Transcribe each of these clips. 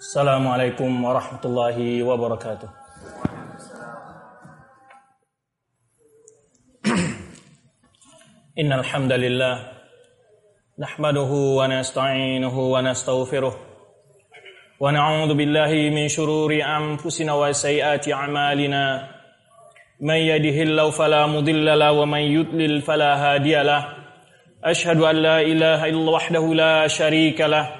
السلام عليكم ورحمة الله وبركاته إن الحمد لله نحمده ونستعينه ونستغفره ونعوذ بالله من شرور أنفسنا وسيئات أعمالنا من يده الله فلا مضل له ومن يضلل فلا هادي له أشهد أن لا إله إلا الله وحده لا شريك له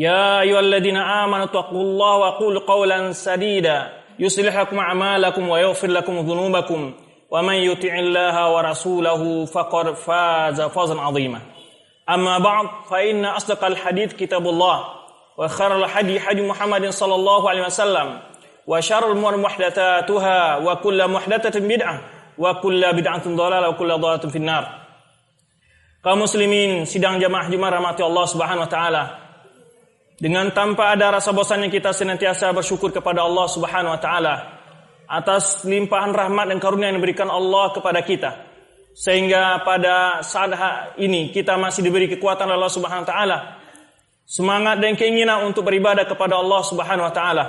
يا أيها الذين آمنوا اتقوا الله وقولوا قولا سديدا. يصلح لكم أعمالكم ويغفر لكم ذنوبكم. ومن يطع الله ورسوله فقد فاز فوزا عظيما. أما بعد فإن أصدق الحديث كتاب الله وخير الحديث حديث محمد صلى الله عليه وسلم وشر الأمور محدثاتها وكل محدثة بدعة وكل بدعة ضلالة وكل ضلالة في النار. kaum muslimin sidang jamaah jemaah rahmati Allah Subhanahu wa taala. Dengan tanpa ada rasa bosannya kita senantiasa bersyukur kepada Allah Subhanahu wa taala atas limpahan rahmat dan karunia yang diberikan Allah kepada kita sehingga pada saat ini kita masih diberi kekuatan oleh Allah Subhanahu wa taala semangat dan keinginan untuk beribadah kepada Allah Subhanahu wa taala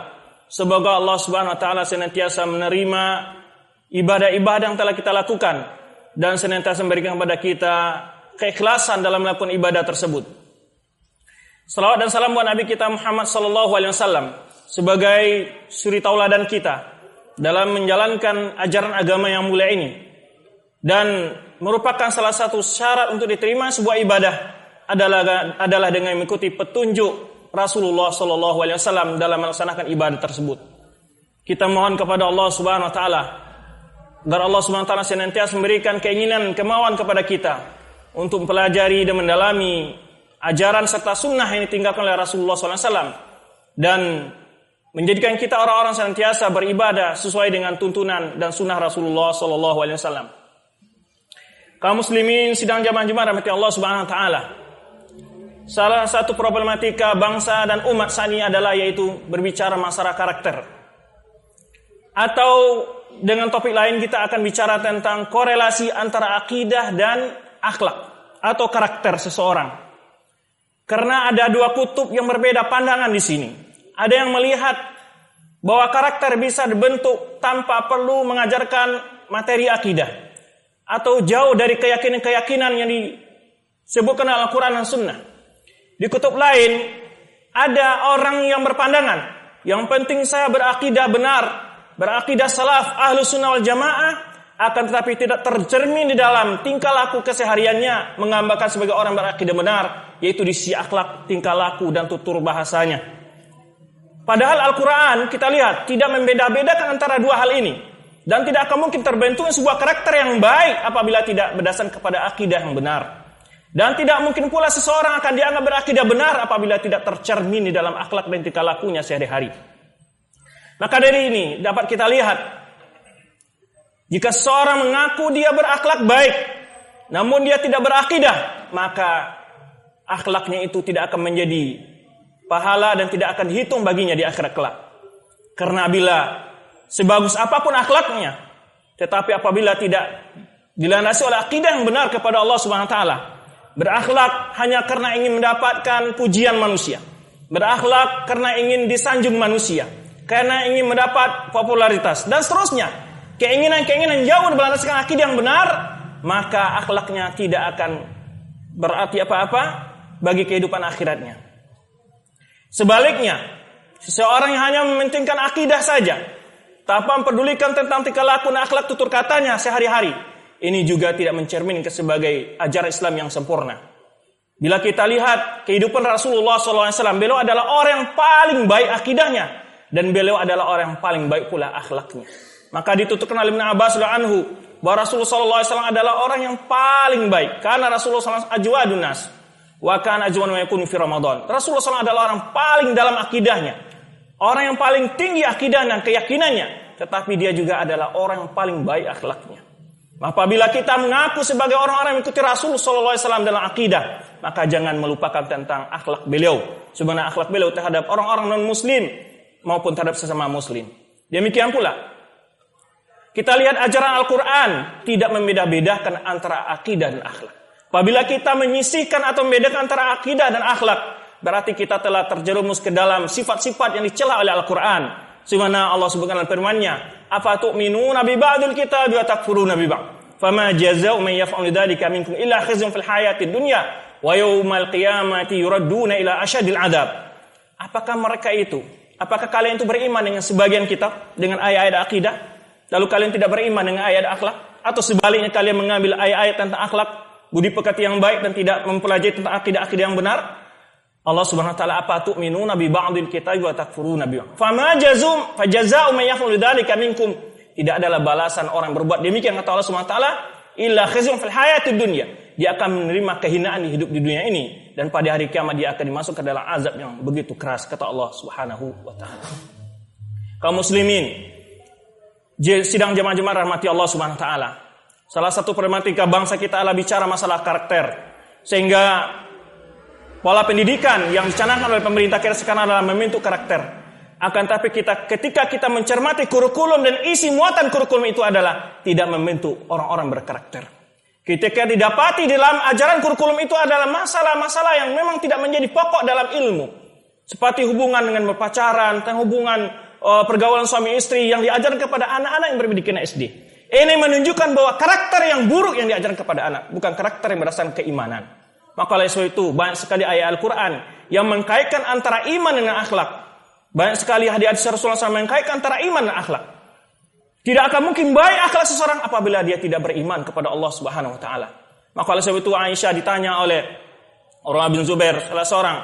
semoga Allah Subhanahu wa taala senantiasa menerima ibadah-ibadah yang telah kita lakukan dan senantiasa memberikan kepada kita keikhlasan dalam melakukan ibadah tersebut. Salawat dan salam buat Nabi kita Muhammad sallallahu alaihi wasallam sebagai suri tauladan kita dalam menjalankan ajaran agama yang mulia ini dan merupakan salah satu syarat untuk diterima sebuah ibadah adalah adalah dengan mengikuti petunjuk Rasulullah sallallahu alaihi wasallam dalam melaksanakan ibadah tersebut. Kita mohon kepada Allah Subhanahu wa taala agar Allah Subhanahu wa taala senantiasa memberikan keinginan kemauan kepada kita untuk mempelajari dan mendalami ajaran serta sunnah yang ditinggalkan oleh Rasulullah SAW dan menjadikan kita orang-orang senantiasa beribadah sesuai dengan tuntunan dan sunnah Rasulullah SAW. Kaum muslimin sidang jamaah jemaah rahmati Allah Subhanahu wa taala. Salah satu problematika bangsa dan umat saat ini adalah yaitu berbicara masalah karakter. Atau dengan topik lain kita akan bicara tentang korelasi antara akidah dan akhlak atau karakter seseorang. Karena ada dua kutub yang berbeda pandangan di sini. Ada yang melihat bahwa karakter bisa dibentuk tanpa perlu mengajarkan materi akidah atau jauh dari keyakinan-keyakinan yang disebutkan Al-Quran dan Sunnah. Di kutub lain ada orang yang berpandangan yang penting saya berakidah benar, berakidah salaf ahlu sunnah wal jamaah akan tetapi tidak tercermin di dalam tingkah laku kesehariannya menggambarkan sebagai orang berakidah benar yaitu di sisi akhlak tingkah laku dan tutur bahasanya. Padahal Al-Quran kita lihat tidak membeda-bedakan antara dua hal ini. Dan tidak akan mungkin terbentuk sebuah karakter yang baik apabila tidak berdasarkan kepada akidah yang benar. Dan tidak mungkin pula seseorang akan dianggap berakidah benar apabila tidak tercermin di dalam akhlak dan tingkah lakunya sehari-hari. Maka dari ini dapat kita lihat jika seorang mengaku dia berakhlak baik, namun dia tidak berakidah, maka akhlaknya itu tidak akan menjadi pahala dan tidak akan dihitung baginya di akhirat kelak. Karena bila sebagus apa pun akhlaknya, tetapi apabila tidak dilandasi oleh akidah yang benar kepada Allah Subhanahu wa taala, berakhlak hanya karena ingin mendapatkan pujian manusia, berakhlak karena ingin disanjung manusia, karena ingin mendapat popularitas dan seterusnya keinginan-keinginan jauh berlandaskan akidah yang benar, maka akhlaknya tidak akan berarti apa-apa bagi kehidupan akhiratnya. Sebaliknya, seseorang yang hanya mementingkan akidah saja, tanpa mempedulikan tentang tingkah laku dan akhlak tutur katanya sehari-hari, ini juga tidak mencerminkan sebagai ajaran Islam yang sempurna. Bila kita lihat kehidupan Rasulullah SAW, beliau adalah orang yang paling baik akidahnya dan beliau adalah orang yang paling baik pula akhlaknya. Maka dituturkan oleh Ibn Abbas anhu bahwa Rasulullah SAW adalah orang yang paling baik karena Rasulullah SAW ajwadun nas. Wa kana ajwan ma yakunu fi Ramadan. Rasulullah SAW adalah orang paling dalam akidahnya. Orang yang paling tinggi akidah dan keyakinannya, tetapi dia juga adalah orang yang paling baik akhlaknya. Apabila kita mengaku sebagai orang-orang yang mengikuti Rasul Sallallahu Alaihi Wasallam dalam akidah, maka jangan melupakan tentang akhlak beliau. Sebenarnya akhlak beliau terhadap orang-orang non Muslim maupun terhadap sesama Muslim. Demikian pula, kita lihat ajaran Al-Quran tidak membeda-bedakan antara akidah dan akhlak. Apabila kita menyisihkan atau membedakan antara akidah dan akhlak, berarti kita telah terjerumus ke dalam sifat-sifat yang dicela oleh Al-Quran. Sebagaimana Allah Subhanahu firman-Nya, "Afa tu'minuna bi ba'dil kitabi wa takfuruna bi ba'd?" Fama jazaa'u man yaf'alu dzalika minkum illa khizyun fil hayatid dunya wa yaumal qiyamati yuradduna ila asyadil adab. Apakah mereka itu? Apakah kalian itu beriman dengan sebagian kitab dengan ayat-ayat akidah? Lalu kalian tidak beriman dengan ayat akhlak? Atau sebaliknya kalian mengambil ayat-ayat tentang akhlak, budi pekerti yang baik dan tidak mempelajari tentang akidah-akidah yang benar? Allah Subhanahu wa taala apa tu'minuna bi ba'dil kitabi wa takfuruna bi Fama jazum fajaza'u may yaf'alu dzalika minkum. Tidak adalah balasan orang berbuat demikian kata Allah Subhanahu wa taala illa khizyun fil hayatid dunya. Dia akan menerima kehinaan di hidup di dunia ini dan pada hari kiamat dia akan dimasukkan ke dalam azab yang begitu keras kata Allah Subhanahu wa taala. Kaum muslimin, sidang jemaah-jemaah rahmati Allah Subhanahu wa taala. Salah satu problematika bangsa kita adalah bicara masalah karakter. Sehingga Pola pendidikan yang dicanangkan oleh pemerintah kita sekarang adalah membentuk karakter. Akan tapi kita ketika kita mencermati kurikulum dan isi muatan kurikulum itu adalah tidak membentuk orang-orang berkarakter. Ketika didapati dalam ajaran kurikulum itu adalah masalah-masalah yang memang tidak menjadi pokok dalam ilmu. Seperti hubungan dengan berpacaran, hubungan uh, pergaulan suami istri yang diajarkan kepada anak-anak yang berpendidikan SD. Ini menunjukkan bahwa karakter yang buruk yang diajarkan kepada anak, bukan karakter yang berdasarkan keimanan. Maka oleh sebab itu banyak sekali ayat Al-Quran yang mengkaitkan antara iman dengan akhlak. Banyak sekali hadis Rasulullah SAW mengkaitkan antara iman dan akhlak. Tidak akan mungkin baik akhlak seseorang apabila dia tidak beriman kepada Allah Subhanahu Wa Taala. Maka oleh sebab itu Aisyah ditanya oleh orang bin Zubair salah seorang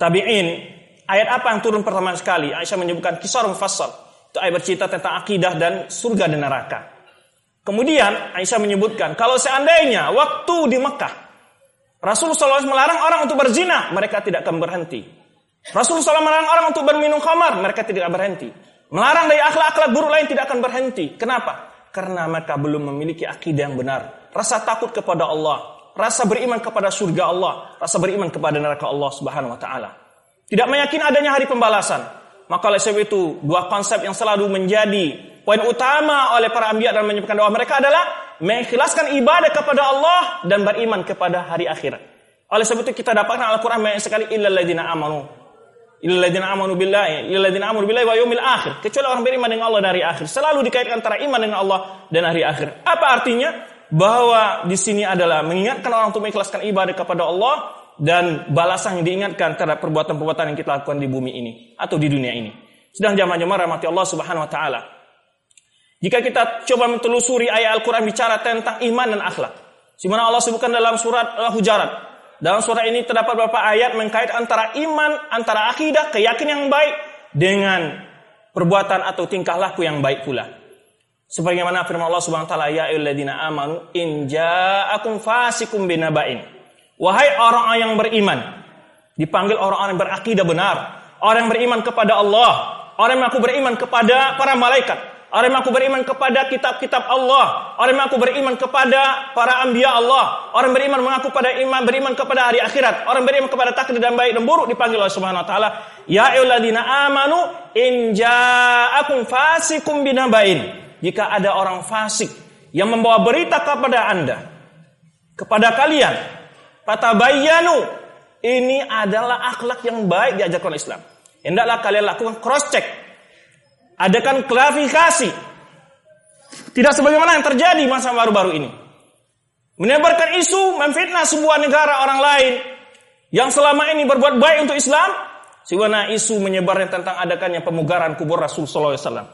tabi'in ayat apa yang turun pertama sekali Aisyah menyebutkan kisah mufassal itu ayat bercerita tentang akidah dan surga dan neraka kemudian Aisyah menyebutkan kalau seandainya waktu di Mekah Rasulullah SAW melarang orang untuk berzina, mereka tidak akan berhenti. Rasulullah SAW melarang orang untuk berminum khamar, mereka tidak akan berhenti. Melarang dari akhlak-akhlak buruk lain tidak akan berhenti. Kenapa? Karena mereka belum memiliki akidah yang benar. Rasa takut kepada Allah, rasa beriman kepada surga Allah, rasa beriman kepada neraka Allah Subhanahu wa taala. Tidak meyakini adanya hari pembalasan. Maka oleh sebab itu, dua konsep yang selalu menjadi poin utama oleh para ambiya dalam menyebutkan doa mereka adalah mengikhlaskan ibadah kepada Allah dan beriman kepada hari akhirat. Oleh sebab itu kita dapatkan Al-Quran banyak sekali illal ladzina amanu. Illal amanu billahi, illal amanu billahi wa yaumil akhir. Kecuali orang beriman dengan Allah dari akhir. Selalu dikaitkan antara iman dengan Allah dan hari akhir. Apa artinya? Bahwa di sini adalah mengingatkan orang untuk mengikhlaskan ibadah kepada Allah dan balasan yang diingatkan terhadap perbuatan-perbuatan yang kita lakukan di bumi ini atau di dunia ini. Sedang jamaah-jamaah rahmati Allah Subhanahu wa taala. Jika kita coba mentelusuri ayat Al-Quran bicara tentang iman dan akhlak. Di mana Allah sebutkan dalam surat Al-Hujarat. Dalam surat ini terdapat beberapa ayat mengkait antara iman, antara akidah, keyakinan yang baik dengan perbuatan atau tingkah laku yang baik pula. Sebagaimana firman Allah Subhanahu wa taala, "Ya ayyuhalladzina amanu in ja'akum fasikum binaba'in." Wahai orang-orang yang beriman, dipanggil orang-orang yang berakidah benar, orang yang beriman kepada Allah, orang yang mengaku beriman kepada para malaikat, Orang yang mengaku beriman kepada kitab-kitab Allah. Orang yang mengaku beriman kepada para anbiya Allah. Orang beriman mengaku pada iman beriman kepada hari akhirat. Orang beriman kepada takdir dan baik dan buruk dipanggil oleh Subhanahu wa taala, "Ya ayyuhalladzina amanu in ja'akum fasikum binabain." Jika ada orang fasik yang membawa berita kepada Anda, kepada kalian, fatabayyanu. Ini adalah akhlak yang baik diajarkan Islam. Hendaklah kalian lakukan cross check adakan klarifikasi. Tidak sebagaimana yang terjadi masa baru-baru ini. Menebarkan isu, memfitnah sebuah negara orang lain yang selama ini berbuat baik untuk Islam, sebagaimana isu menyebarnya tentang adakannya pemugaran kubur Rasul sallallahu alaihi wasallam.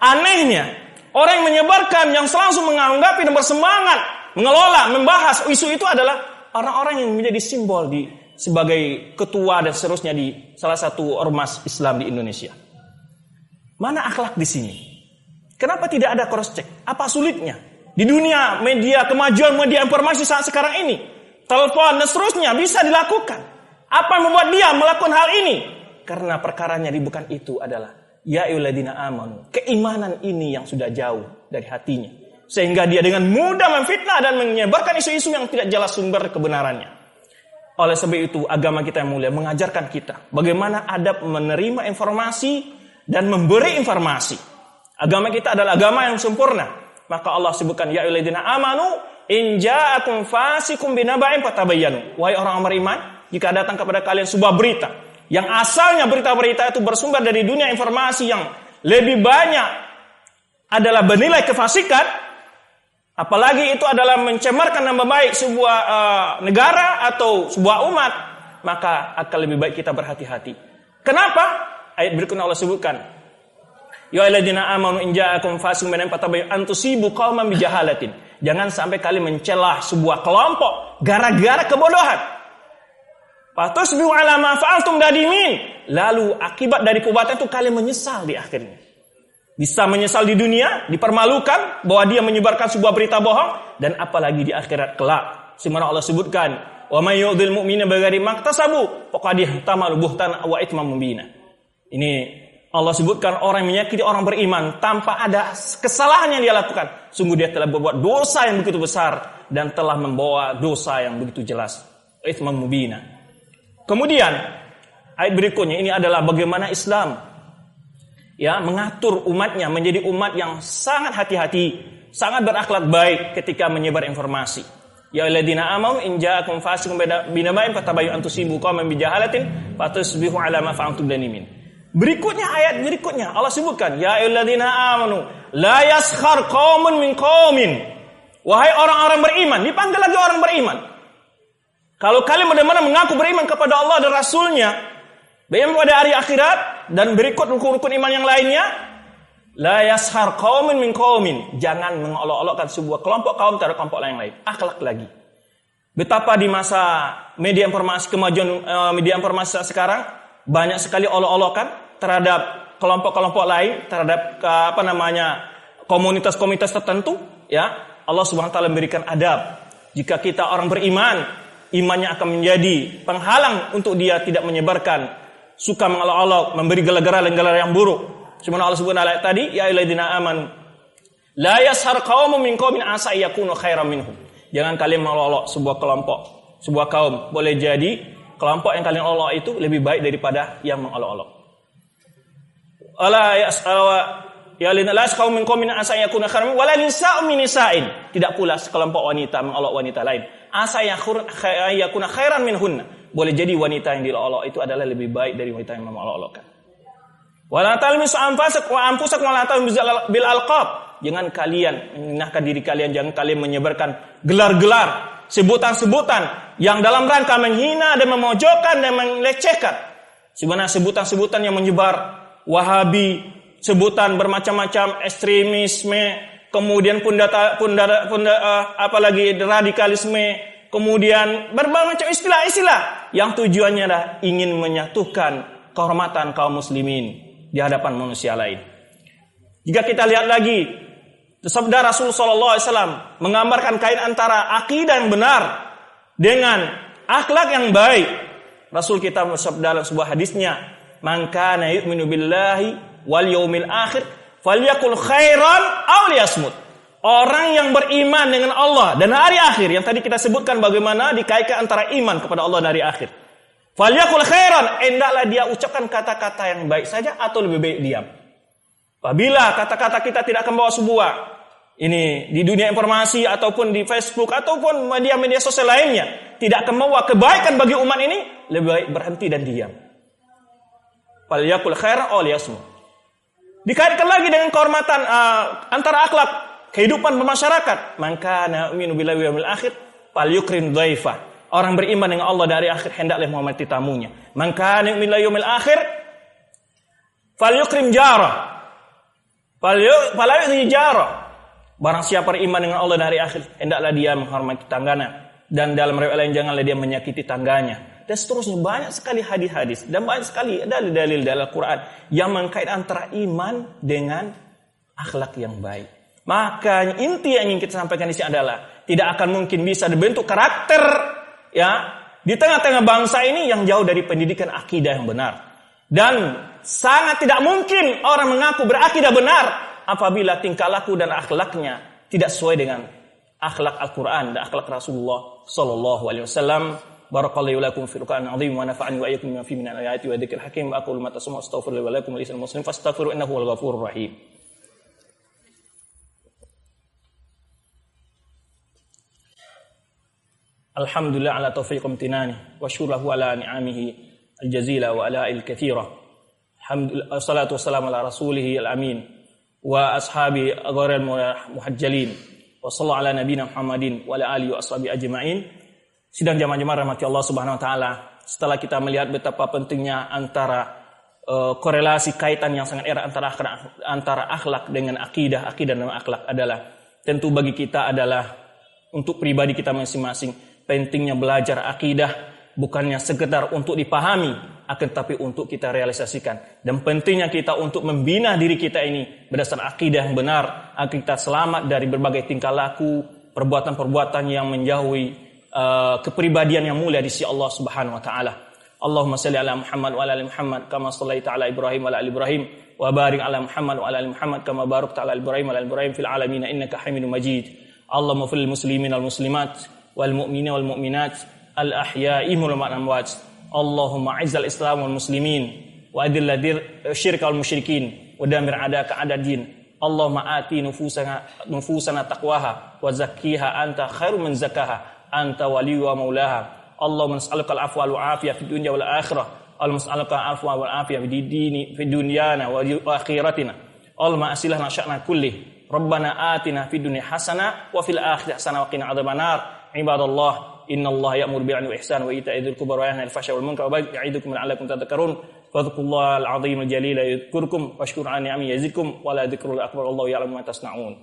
Anehnya, orang yang menyebarkan yang selangsung menganggapi dan bersemangat mengelola, membahas isu itu adalah orang-orang yang menjadi simbol di sebagai ketua dan seterusnya di salah satu ormas Islam di Indonesia. Mana akhlak di sini? Kenapa tidak ada cross check? Apa sulitnya? Di dunia media kemajuan media informasi saat sekarang ini, telepon dan seterusnya bisa dilakukan. Apa yang membuat dia melakukan hal ini? Karena perkaranya bukan itu adalah ya amanu. Keimanan ini yang sudah jauh dari hatinya. Sehingga dia dengan mudah memfitnah dan menyebarkan isu-isu yang tidak jelas sumber kebenarannya. Oleh sebab itu agama kita yang mulia mengajarkan kita bagaimana adab menerima informasi dan memberi informasi. Agama kita adalah agama yang sempurna. Maka Allah sebutkan ya ayyuhalladzina amanu in ja'akum fasikum binaba'in fatabayyanu. Wahai orang beriman, jika datang kepada kalian sebuah berita yang asalnya berita-berita itu bersumber dari dunia informasi yang lebih banyak adalah bernilai kefasikan, apalagi itu adalah mencemarkan nama baik sebuah uh, negara atau sebuah umat, maka akan lebih baik kita berhati-hati. Kenapa? Ayat berikutnya Allah sebutkan, Ya ayyuhalladzina amanu in ja'akum fasiqun binabain fatabayyanu an tusibu qauman bijahalatin. Jangan sampai kalian mencelah sebuah kelompok gara-gara kebodohan. Fatusbihu ala ma fa'altum dadimin. Lalu akibat dari perbuatan itu kalian menyesal di akhirnya. Bisa menyesal di dunia, dipermalukan bahwa dia menyebarkan sebuah berita bohong dan apalagi di akhirat kelak. Semana Allah sebutkan, "Wa may yu'dhil mu'mina bighairi maktasabu faqad ihtamalu buhtan wa itsman mubina." Ini Allah sebutkan orang yang menyakiti orang beriman tanpa ada kesalahan yang dia lakukan. Sungguh dia telah berbuat dosa yang begitu besar dan telah membawa dosa yang begitu jelas. Itsman mubina. Kemudian ayat berikutnya ini adalah bagaimana Islam ya mengatur umatnya menjadi umat yang sangat hati-hati, sangat berakhlak baik ketika menyebar informasi. Ya alladzina amanu in ja'akum fasiqun binaba'in fatabayyanu an tusibu qauman bijahalatin fatusbihu ala ma fa'altum danimin. Berikutnya ayat berikutnya Allah sebutkan ya alladzina amanu la yaskhar qaumun min qaumin. Wahai orang-orang beriman, dipanggil lagi orang beriman. Kalau kalian benar-benar mengaku beriman kepada Allah dan Rasulnya, beriman pada hari akhirat, dan berikut rukun-rukun iman yang lainnya la yashar qaumin min qaumin. Jangan mengolok-olokkan sebuah kelompok kaum terhadap kelompok lain lain. Akhlak lagi. Betapa di masa media informasi kemajuan uh, media informasi sekarang banyak sekali olok-olokan terhadap kelompok-kelompok lain terhadap uh, apa namanya komunitas-komunitas tertentu ya. Allah Subhanahu wa taala memberikan adab. Jika kita orang beriman imannya akan menjadi penghalang untuk dia tidak menyebarkan suka mengolok-olok, memberi gelar-gelar yang buruk. Cuma Allah sebut ayat tadi, ya ayyuhalladzina amanu la yashar qaumun min qaumin asa yakunu khairan minhum. Jangan kalian mengolok sebuah kelompok, sebuah kaum. Boleh jadi kelompok yang kalian olok itu lebih baik daripada yang mengolok-olok. Allah ya lina las kaum min qaumin asa yakunu khairan wala nisa'un min nisa'in. Tidak pula sekelompok wanita mengolok wanita lain. Asa yakuna khairan minhunna boleh jadi wanita yang dilolok itu adalah lebih baik dari wanita yang wala bil alqab. Jangan kalian menghinakan diri kalian, jangan kalian menyebarkan gelar-gelar, sebutan-sebutan yang dalam rangka menghina dan memojokkan dan melecehkan. Sebenarnya sebutan-sebutan yang menyebar Wahabi, sebutan bermacam-macam ekstremisme, kemudian pundata, pundata, punda, uh, apalagi radikalisme, kemudian berbagai macam istilah-istilah yang tujuannya adalah ingin menyatukan kehormatan kaum muslimin di hadapan manusia lain. Jika kita lihat lagi, sabda Rasul Shallallahu Alaihi Wasallam menggambarkan kain antara akidah yang benar dengan akhlak yang baik. Rasul kita bersabda dalam sebuah hadisnya, "Man kana yu'minu billahi wal yaumil akhir falyakul khairan aw liyasmut." Orang yang beriman dengan Allah dan hari akhir yang tadi kita sebutkan bagaimana dikaitkan antara iman kepada Allah dan hari akhir. Falyakul khairan, hendaklah dia ucapkan kata-kata yang baik saja atau lebih baik diam. Apabila kata-kata kita tidak akan bawa sebuah ini di dunia informasi ataupun di Facebook ataupun media-media sosial lainnya tidak akan membawa kebaikan bagi umat ini, lebih baik berhenti dan diam. Falyakul khairan liyasmut. Dikaitkan lagi dengan kehormatan uh, antara akhlak kehidupan bermasyarakat. Maka na'minu billahi wal akhir fal yukrim dhaifa. Orang beriman dengan Allah dari akhir hendaklah menghormati tamunya. Maka na'minu billahi akhir fal yukrim jara. Fal yukrim jara. Barang siapa beriman dengan Allah dari akhir hendaklah dia menghormati tangganya dan dalam riwayat lain janganlah dia menyakiti tangganya dan seterusnya banyak sekali hadis-hadis dan banyak sekali dalil-dalil dalam Al-Quran yang mengkait antara iman dengan akhlak yang baik. Maka inti yang ingin kita sampaikan di sini adalah tidak akan mungkin bisa dibentuk karakter ya di tengah-tengah bangsa ini yang jauh dari pendidikan akidah yang benar. Dan sangat tidak mungkin orang mengaku berakidah benar apabila tingkah laku dan akhlaknya tidak sesuai dengan akhlak Al-Quran dan akhlak Rasulullah Sallallahu Alaihi Wasallam. Barakallahu lakum fil Qur'an azim wa nafa'ani wa iyyakum bima fihi min al-ayati wa dzikril hakim aqulu ma tasma'u astaghfiru wa lakum wa lisal muslim fastaghfiru innahu wal ghafurur rahim. Alhamdulillah ala taufiq imtinani wa syuruhu ala ni'amihi al-jazila wa ala al-kathira. Alhamdulillah salatu wassalamu ala rasulih al-amin wa ashabi agharal muhajjalin wa sallallahu ala nabiyina Muhammadin wa ala alihi wa ashabi ajma'in. Sidang jamaah-jamaah rahmati Allah Subhanahu wa taala, setelah kita melihat betapa pentingnya antara uh, korelasi kaitan yang sangat erat antara antara akhlak dengan akidah, akidah dan akhlak adalah tentu bagi kita adalah untuk pribadi kita masing-masing pentingnya belajar akidah bukannya sekedar untuk dipahami, akan tapi untuk kita realisasikan. Dan pentingnya kita untuk membina diri kita ini berdasarkan akidah yang benar, agar kita selamat dari berbagai tingkah laku, perbuatan-perbuatan yang menjauhi uh, kepribadian yang mulia di sisi Allah Subhanahu wa taala. Allahumma salli ala Muhammad wa ala Muhammad kama shallaita ala Ibrahim wa ala ali Ibrahim wa barik ala Muhammad wa ala Muhammad kama barakta ala Ibrahim wa ala Ibrahim fil alamin innaka Hamidum Majid. Allahumma fil muslimin wal muslimat wal mu'minin wal mu'minat al-ahya'i wal amwat. Allahumma izzal Islam wal muslimin wa adil syirka wal musyrikin wa damir adaka adadin. Allahumma ati nufusana nufusana taqwaha wa zakkiha anta khairu man zakaha anta waliyyu wa maulaha. Allahumma nas'aluka al-afwa wal afiyah fid dunya wal akhirah. Allahumma al-afwa wal afiyah fid dini fid dunyana wa akhiratina. Allahumma asilahna sya'na kullih. Rabbana atina fid dunya hasanah wa fil akhirati hasanah wa qina. Ibadallah إن الله يأمر بالعدل والإحسان وإيتاء ذي القربى وينهى عن الفحشاء والمنكر والبغي يعظكم لعلكم تذكرون فاذكروا الله العظيم الجليل يذكركم واشكروا على نعمه يزدكم ولا ذكر الأكبر الله يعلم ما تصنعون